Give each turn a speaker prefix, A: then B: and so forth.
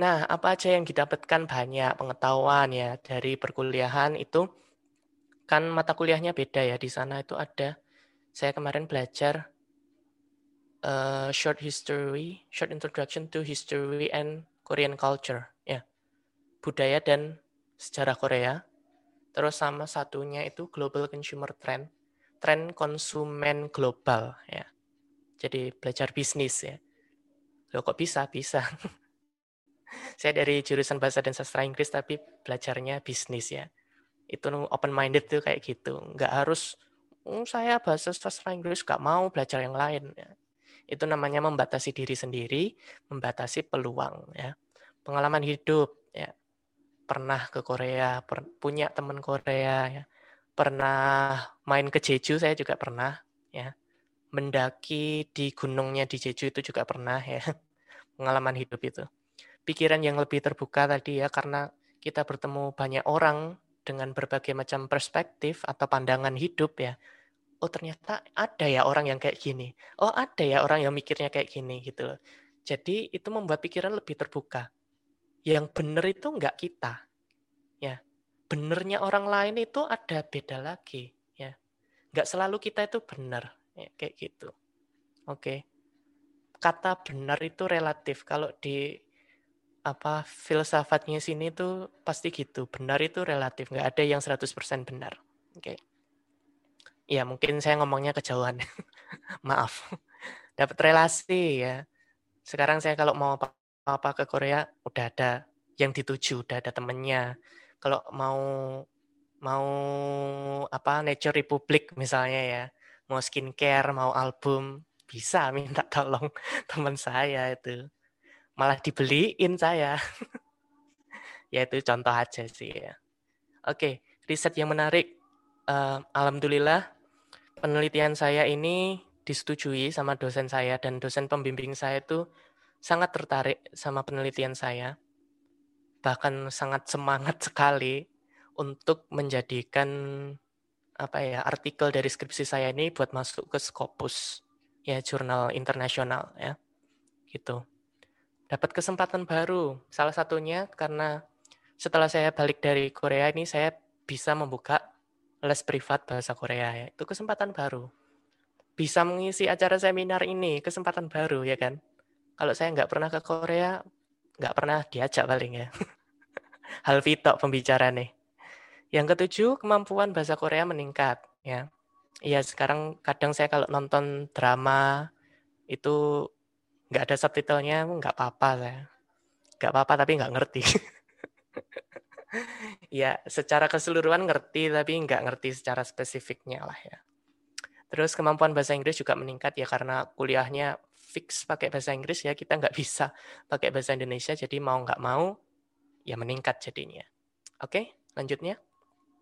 A: Nah, apa aja yang didapatkan banyak pengetahuan ya dari perkuliahan itu kan mata kuliahnya beda ya di sana itu ada saya kemarin belajar uh, short history, short introduction to history and Korean culture ya budaya dan sejarah Korea. Terus sama satunya itu global consumer trend, tren konsumen global ya. Jadi belajar bisnis ya. Loh kok bisa? Bisa. Saya dari jurusan bahasa dan sastra Inggris tapi belajarnya bisnis ya. Itu open minded tuh kayak gitu. Nggak harus oh, saya bahasa sastra Inggris nggak mau belajar yang lain ya. Itu namanya membatasi diri sendiri, membatasi peluang ya. Pengalaman hidup ya pernah ke Korea, per, punya teman Korea ya. Pernah main ke Jeju saya juga pernah ya. Mendaki di gunungnya di Jeju itu juga pernah ya. Pengalaman hidup itu. Pikiran yang lebih terbuka tadi ya karena kita bertemu banyak orang dengan berbagai macam perspektif atau pandangan hidup ya. Oh ternyata ada ya orang yang kayak gini. Oh ada ya orang yang mikirnya kayak gini gitu loh. Jadi itu membuat pikiran lebih terbuka yang benar itu enggak kita. Ya. Benernya orang lain itu ada beda lagi, ya. Enggak selalu kita itu benar, ya, kayak gitu. Oke. Kata benar itu relatif. Kalau di apa filsafatnya sini itu pasti gitu. Benar itu relatif, enggak ada yang 100% benar. Oke. Ya, mungkin saya ngomongnya kejauhan. Maaf. Dapat relasi ya. Sekarang saya kalau mau apa apa ke Korea udah ada yang dituju, udah ada temennya. Kalau mau mau apa Nature Republic misalnya ya, mau skincare, mau album, bisa minta tolong teman saya itu. Malah dibeliin saya. ya itu contoh aja sih ya. Oke, riset yang menarik. Uh, Alhamdulillah penelitian saya ini disetujui sama dosen saya dan dosen pembimbing saya itu sangat tertarik sama penelitian saya, bahkan sangat semangat sekali untuk menjadikan apa ya artikel dari skripsi saya ini buat masuk ke Scopus ya jurnal internasional ya gitu dapat kesempatan baru salah satunya karena setelah saya balik dari Korea ini saya bisa membuka les privat bahasa Korea ya itu kesempatan baru bisa mengisi acara seminar ini kesempatan baru ya kan kalau saya nggak pernah ke Korea, nggak pernah diajak paling ya. Hal fitok pembicara nih. Yang ketujuh, kemampuan bahasa Korea meningkat. Ya, Iya sekarang kadang saya kalau nonton drama itu nggak ada subtitlenya, nggak apa-apa saya. Nggak apa-apa tapi nggak ngerti. ya, secara keseluruhan ngerti tapi nggak ngerti secara spesifiknya lah ya. Terus kemampuan bahasa Inggris juga meningkat ya karena kuliahnya fix pakai bahasa Inggris ya kita nggak bisa pakai bahasa Indonesia jadi mau nggak mau ya meningkat jadinya. Oke, lanjutnya.